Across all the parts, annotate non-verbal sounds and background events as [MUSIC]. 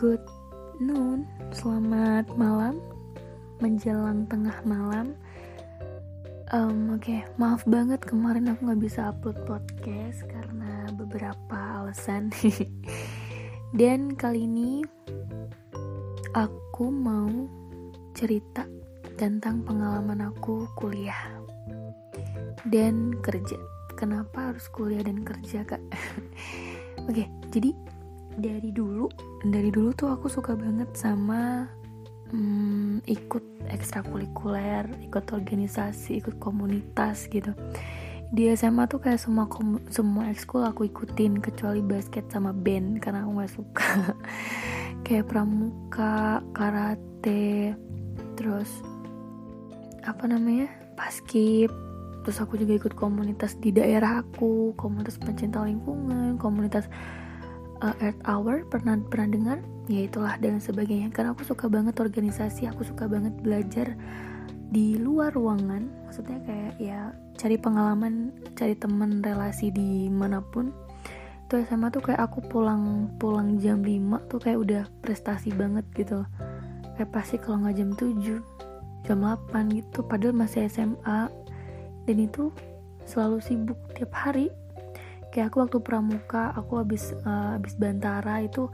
good noon, selamat malam, menjelang tengah malam. Um, Oke, okay. maaf banget kemarin aku nggak bisa upload podcast karena beberapa alasan. [LAUGHS] Dan kali ini aku mau cerita tentang pengalaman aku kuliah dan kerja. Kenapa harus kuliah dan kerja, Kak? [LAUGHS] Oke, okay, jadi dari dulu dari dulu tuh aku suka banget sama hmm, ikut ekstrakurikuler ikut organisasi ikut komunitas gitu. Di SMA tuh kayak semua semua ekskul aku ikutin kecuali basket sama band karena aku nggak suka. [LAUGHS] Kayak pramuka karate terus apa namanya paskip terus aku juga ikut komunitas di daerah aku komunitas pencinta lingkungan komunitas uh, Earth Hour pernah pernah dengar? Ya itulah dan sebagainya. Karena aku suka banget organisasi aku suka banget belajar di luar ruangan. Maksudnya kayak ya cari pengalaman cari teman relasi di mana pun. Itu SMA tuh kayak aku pulang pulang jam 5 tuh kayak udah prestasi banget gitu. Kayak pasti kalau nggak jam 7 jam 8 gitu. Padahal masih SMA dan itu selalu sibuk tiap hari kayak aku waktu pramuka aku habis uh, habis bantara itu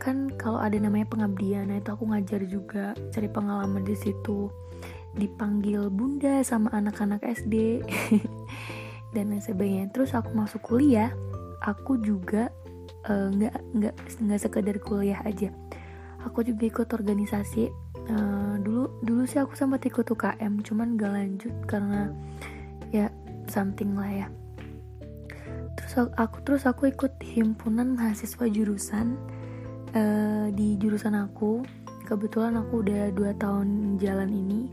kan kalau ada namanya pengabdian nah itu aku ngajar juga cari pengalaman di situ. Dipanggil bunda sama anak-anak SD [LAUGHS] dan lain sebagainya. Terus aku masuk kuliah aku juga eh, nggak uh, nggak nggak sekedar kuliah aja. Aku juga ikut organisasi uh, dulu dulu sih aku sempat ikut UKM cuman gak lanjut karena ya something lah ya terus aku terus aku ikut himpunan mahasiswa jurusan uh, di jurusan aku. Kebetulan aku udah dua tahun jalan ini.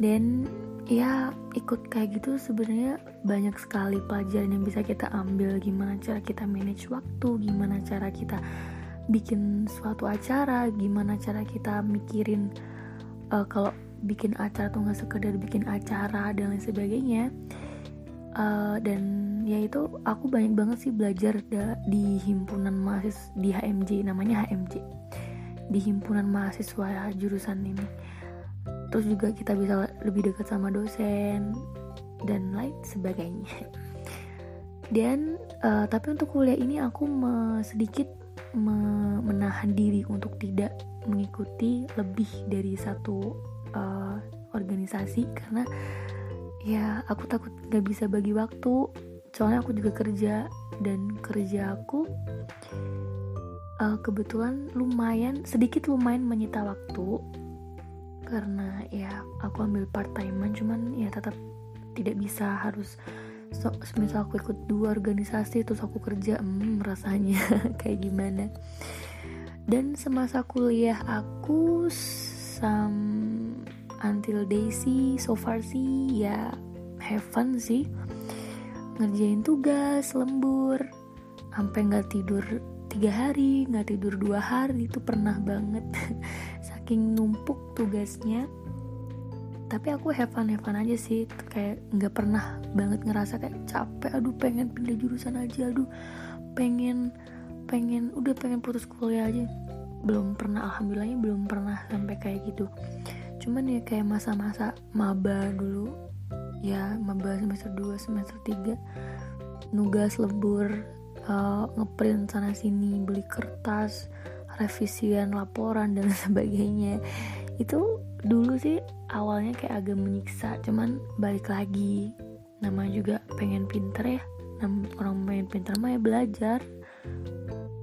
Dan ya ikut kayak gitu sebenarnya banyak sekali pelajaran yang bisa kita ambil. Gimana cara kita manage waktu gimana cara kita bikin suatu acara gimana cara kita mikirin uh, kalau bikin acara tuh nggak sekedar bikin acara dan lain sebagainya. Uh, dan ya itu aku banyak banget sih belajar da, di himpunan mahasiswa di HMJ namanya HMJ di himpunan mahasiswa jurusan ini. Terus juga kita bisa lebih dekat sama dosen dan lain sebagainya. [LAUGHS] Dan uh, tapi untuk kuliah ini aku me, sedikit me, menahan diri untuk tidak mengikuti lebih dari satu uh, organisasi. Karena ya aku takut gak bisa bagi waktu soalnya aku juga kerja dan kerja aku uh, kebetulan lumayan sedikit lumayan menyita waktu. Karena ya aku ambil part timean cuman ya tetap tidak bisa harus so, misal aku ikut dua organisasi terus aku kerja hmm, rasanya [LAUGHS] kayak gimana. Dan semasa kuliah aku sam until Daisy so far sih ya have fun sih ngerjain tugas lembur. Sampai nggak tidur tiga hari nggak tidur dua hari itu pernah banget. [LAUGHS] Saking numpuk tugasnya. Tapi aku have fun have fun aja sih. Kayak nggak pernah banget ngerasa kayak capek. Aduh pengen pindah jurusan aja. Aduh pengen pengen udah pengen putus kuliah aja. Belum pernah alhamdulillahnya belum pernah sampai kayak gitu. Cuman ya kayak masa-masa maba dulu ya maba semester 2 semester 3 nugas lebur uh, ngeprint sana sini beli kertas revisian laporan dan [LAUGHS] sebagainya. Itu dulu sih awalnya kayak agak menyiksa cuman balik lagi. Nama juga pengen pinter ya. Orang pengen pinter mah ya belajar.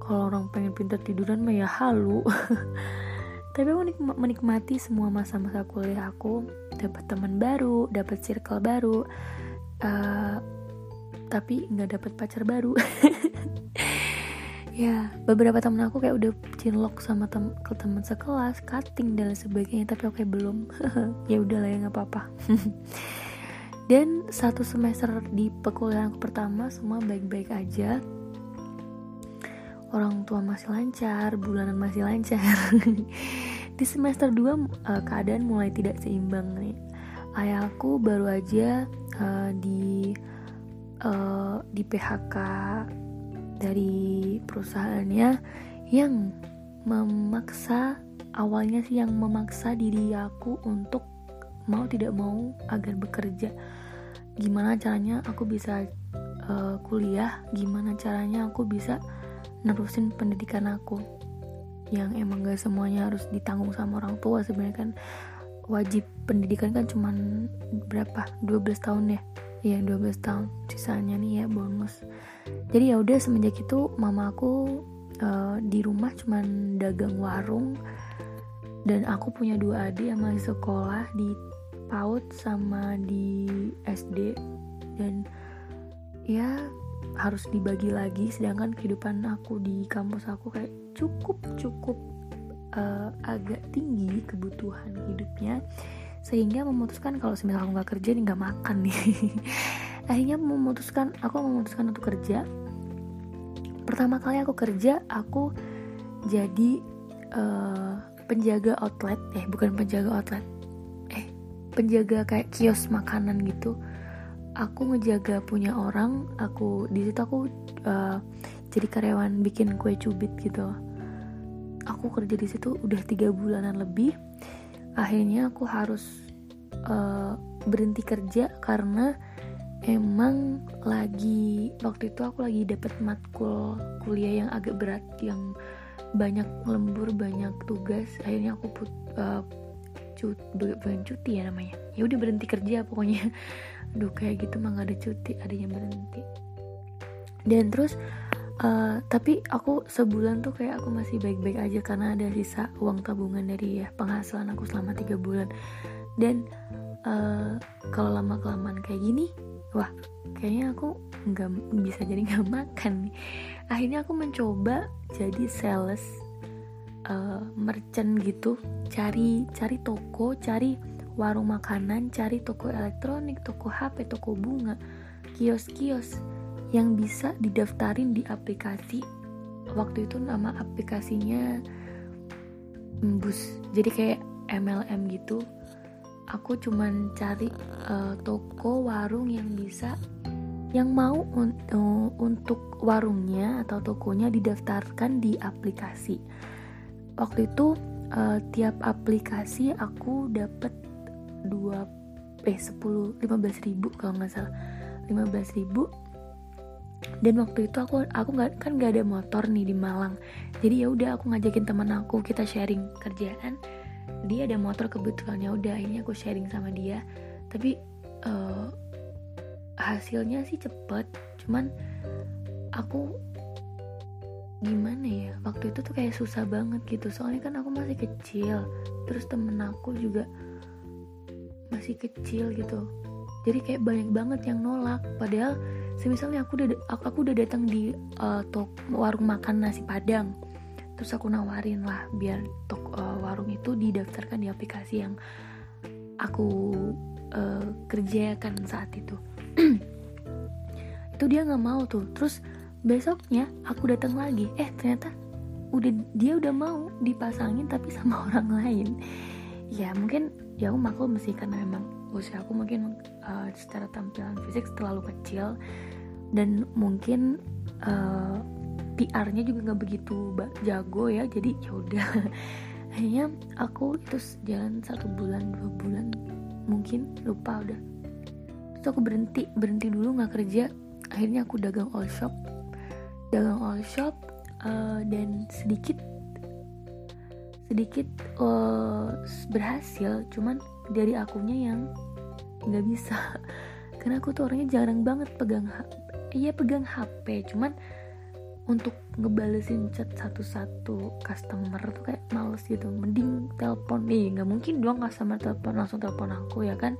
Kalau orang pengen pinter tiduran mah ya halu [LAUGHS] tapi aku menikmati semua masa-masa kuliah aku dapat teman baru dapat circle baru uh, tapi nggak dapat pacar baru. [LAUGHS] Ya beberapa temen aku kayak udah cinlok sama tem ke teman sekelas cutting dan sebagainya tapi aku kayak belum. [LAUGHS] Ya udahlah ya nggak apa-apa. [LAUGHS] Dan satu semester di perkuliahan aku pertama semua baik-baik aja. Orang tua masih lancar, bulanan masih lancar. Di semester 2 uh, eh, keadaan mulai tidak seimbang nih. Ayahku baru aja uh, di uh, di PHK dari perusahaannya yang memaksa awalnya sih yang memaksa diri aku untuk mau tidak mau agar bekerja. Gimana caranya aku bisa uh, kuliah? Gimana caranya aku bisa nerusin pendidikan aku yang emang gak semuanya harus ditanggung sama orang tua sebenarnya kan. Wajib pendidikan kan cuman berapa? 12 tahun ya? Iya 12 tahun. Sisanya nih ya bonus. Jadi ya udah semenjak itu mama aku uh, di rumah cuman dagang warung. Dan aku punya dua adik yang masih sekolah di PAUD sama di SD dan ya harus dibagi lagi sedangkan kehidupan aku di kampus aku kayak cukup cukup uh, agak tinggi kebutuhan hidupnya sehingga memutuskan kalau semisal aku nggak kerja nih nggak makan nih. [LAUGHS] Akhirnya memutuskan aku memutuskan untuk kerja. Pertama kali aku kerja aku jadi uh, penjaga outlet. Eh bukan penjaga outlet. Eh penjaga kayak kios makanan gitu. Aku ngejaga punya orang aku di situ aku uh, jadi karyawan bikin kue cubit gitu. Aku kerja di situ udah tiga bulanan lebih. Akhirnya aku harus uh, berhenti kerja karena emang lagi waktu itu aku lagi dapet matkul kuliah yang agak berat yang banyak lembur banyak tugas. Akhirnya aku put uh, cut bukan cuti ya namanya. Ya udah berhenti kerja pokoknya. [LAUGHS] Duh kayak gitu mah gak ada cuti adanya berhenti. Dan terus uh, tapi aku sebulan tuh kayak aku masih baik-baik aja karena ada sisa uang tabungan dari ya penghasilan aku selama tiga bulan. Dan uh, kalau lama kelamaan kayak gini wah kayaknya aku nggak bisa jadi [LAUGHS] nggak makan nih. Akhirnya aku mencoba jadi sales uh, merchant gitu. Cari cari toko cari warung makanan cari toko elektronik toko HP toko bunga kios-kios yang bisa didaftarin di aplikasi. Waktu itu nama aplikasinya Embus jadi kayak MLM gitu. Aku cuman cari uh, toko warung yang bisa yang mau un uh, untuk warungnya atau tokonya didaftarkan di aplikasi. Waktu itu uh, tiap aplikasi aku dapat dua eh 10 15 ribu kalau nggak salah. 15 ribu dan waktu itu aku aku nggak kan nggak ada motor nih di Malang. Jadi ya udah aku ngajakin teman aku kita sharing kerjaan. Dia ada motor kebetulan ya udah akhirnya aku sharing sama dia. Tapi uh, hasilnya sih cepet cuman aku gimana ya waktu itu tuh kayak susah banget gitu. Soalnya kan aku masih kecil terus temen aku juga masih kecil gitu. Jadi kayak banyak banget yang nolak padahal semisalnya aku udah aku, udah datang di uh, tok warung makan nasi padang. Terus aku nawarin lah biar tok uh, warung itu didaftarkan di aplikasi yang aku uh, kerjakan saat itu. [CLEARS THROAT] Itu dia nggak mau tuh. Terus besoknya aku datang lagi. Eh ternyata udah dia udah mau dipasangin tapi sama [LAUGHS] orang lain. Ya mungkin ya aku maklum sih karena memang usia aku mungkin uh, secara tampilan fisik terlalu kecil dan mungkin uh, eh, PR-nya juga nggak begitu jago ya jadi [LAUGHS] ya udah. Akhirnya aku itu jalan satu bulan dua bulan mungkin lupa udah. Terus aku berhenti berhenti dulu nggak kerja. Akhirnya aku dagang all shop. Dagang all shop uh, dan sedikit sedikit uh, berhasil cuman dari akunya yang nggak bisa. Karena aku tuh orangnya jarang banget pegang iya pegang HP cuman untuk ngebalesin chat satu-satu customer tuh kayak males gitu. Mending telepon. Nih nggak mungkin dong customer telepon langsung telepon aku ya kan?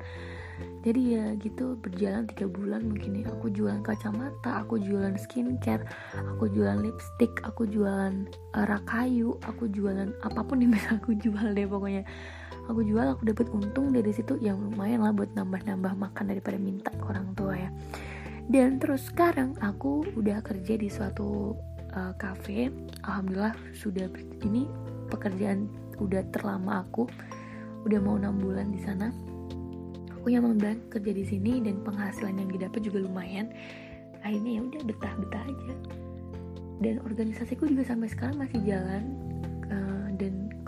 Jadi ya gitu berjalan tiga bulan mungkin ya. Aku jualan kacamata aku jualan skincare aku jualan lipstick aku jualan uh, rakayu aku jualan apa pun yang bisa [LAUGHS] aku jual deh pokoknya aku jual aku dapat untung dari situ. Yang lumayan lah buat nambah-nambah makan daripada minta ke orang tua ya. Dan terus sekarang aku udah kerja di suatu uh, cafe alhamdulillah sudah ini pekerjaan udah terlama aku. Udah mau enam bulan di sana. Aku nyaman banget kerja di sini dan penghasilan yang didapat juga lumayan. Akhirnya ya udah betah-betah aja. Dan organisasiku juga sampai sekarang masih jalan e,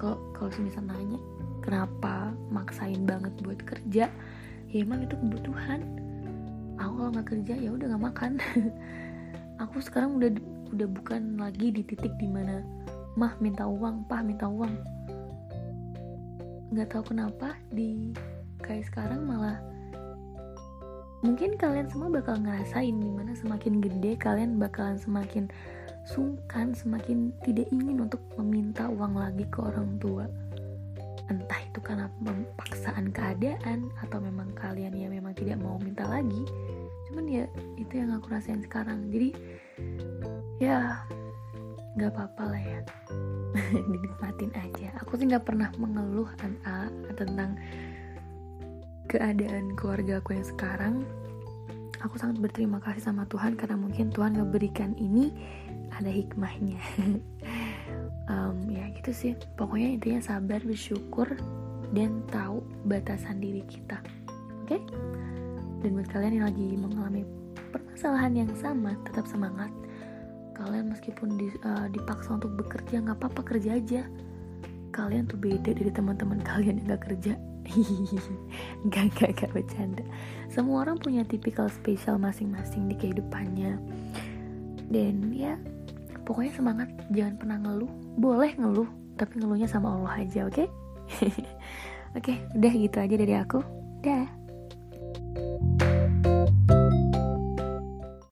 kalau kalau misal nanya kenapa maksain banget buat kerja? Ya emang itu kebutuhan. Aku kalau nggak kerja ya udah nggak makan. [LAUGHS] Aku sekarang udah udah bukan lagi di titik di mana mah minta uang pah minta uang. Nggak tahu kenapa di kayak sekarang malah mungkin kalian semua bakal ngerasain di mana semakin gede kalian bakalan semakin sungkan semakin tidak ingin untuk meminta uang lagi ke orang tua entah itu karena paksaan keadaan atau memang kalian ya memang tidak mau minta lagi. Cuman ya itu yang aku rasain sekarang. Jadi ya nggak apa-apa lah ya. [LAUGHS] Dinikmatin aja. Aku sih nggak pernah mengeluh an tentang keadaan keluarga aku yang sekarang. Aku sangat berterima kasih sama Tuhan karena mungkin Tuhan ngeberikan ini ada hikmahnya [LAUGHS] um, ya gitu sih. Pokoknya intinya sabar bersyukur dan tahu batasan diri kita. Oke? Okay? dan buat kalian yang lagi mengalami permasalahan yang sama tetap semangat. Kalian meskipun di, uh, dipaksa untuk bekerja nggak apa-apa kerja aja. Kalian tuh beda dari teman-teman [LAUGHS] kalian yang gak kerja. [LAUGHS] Gak gak gak bercanda. Semua orang punya tipikal spesial masing-masing di kehidupannya. Dan ya pokoknya semangat jangan pernah ngeluh. Boleh ngeluh tapi ngeluhnya sama Allah aja oke? Okay? [LAUGHS] oke okay, udah gitu aja dari aku. Dah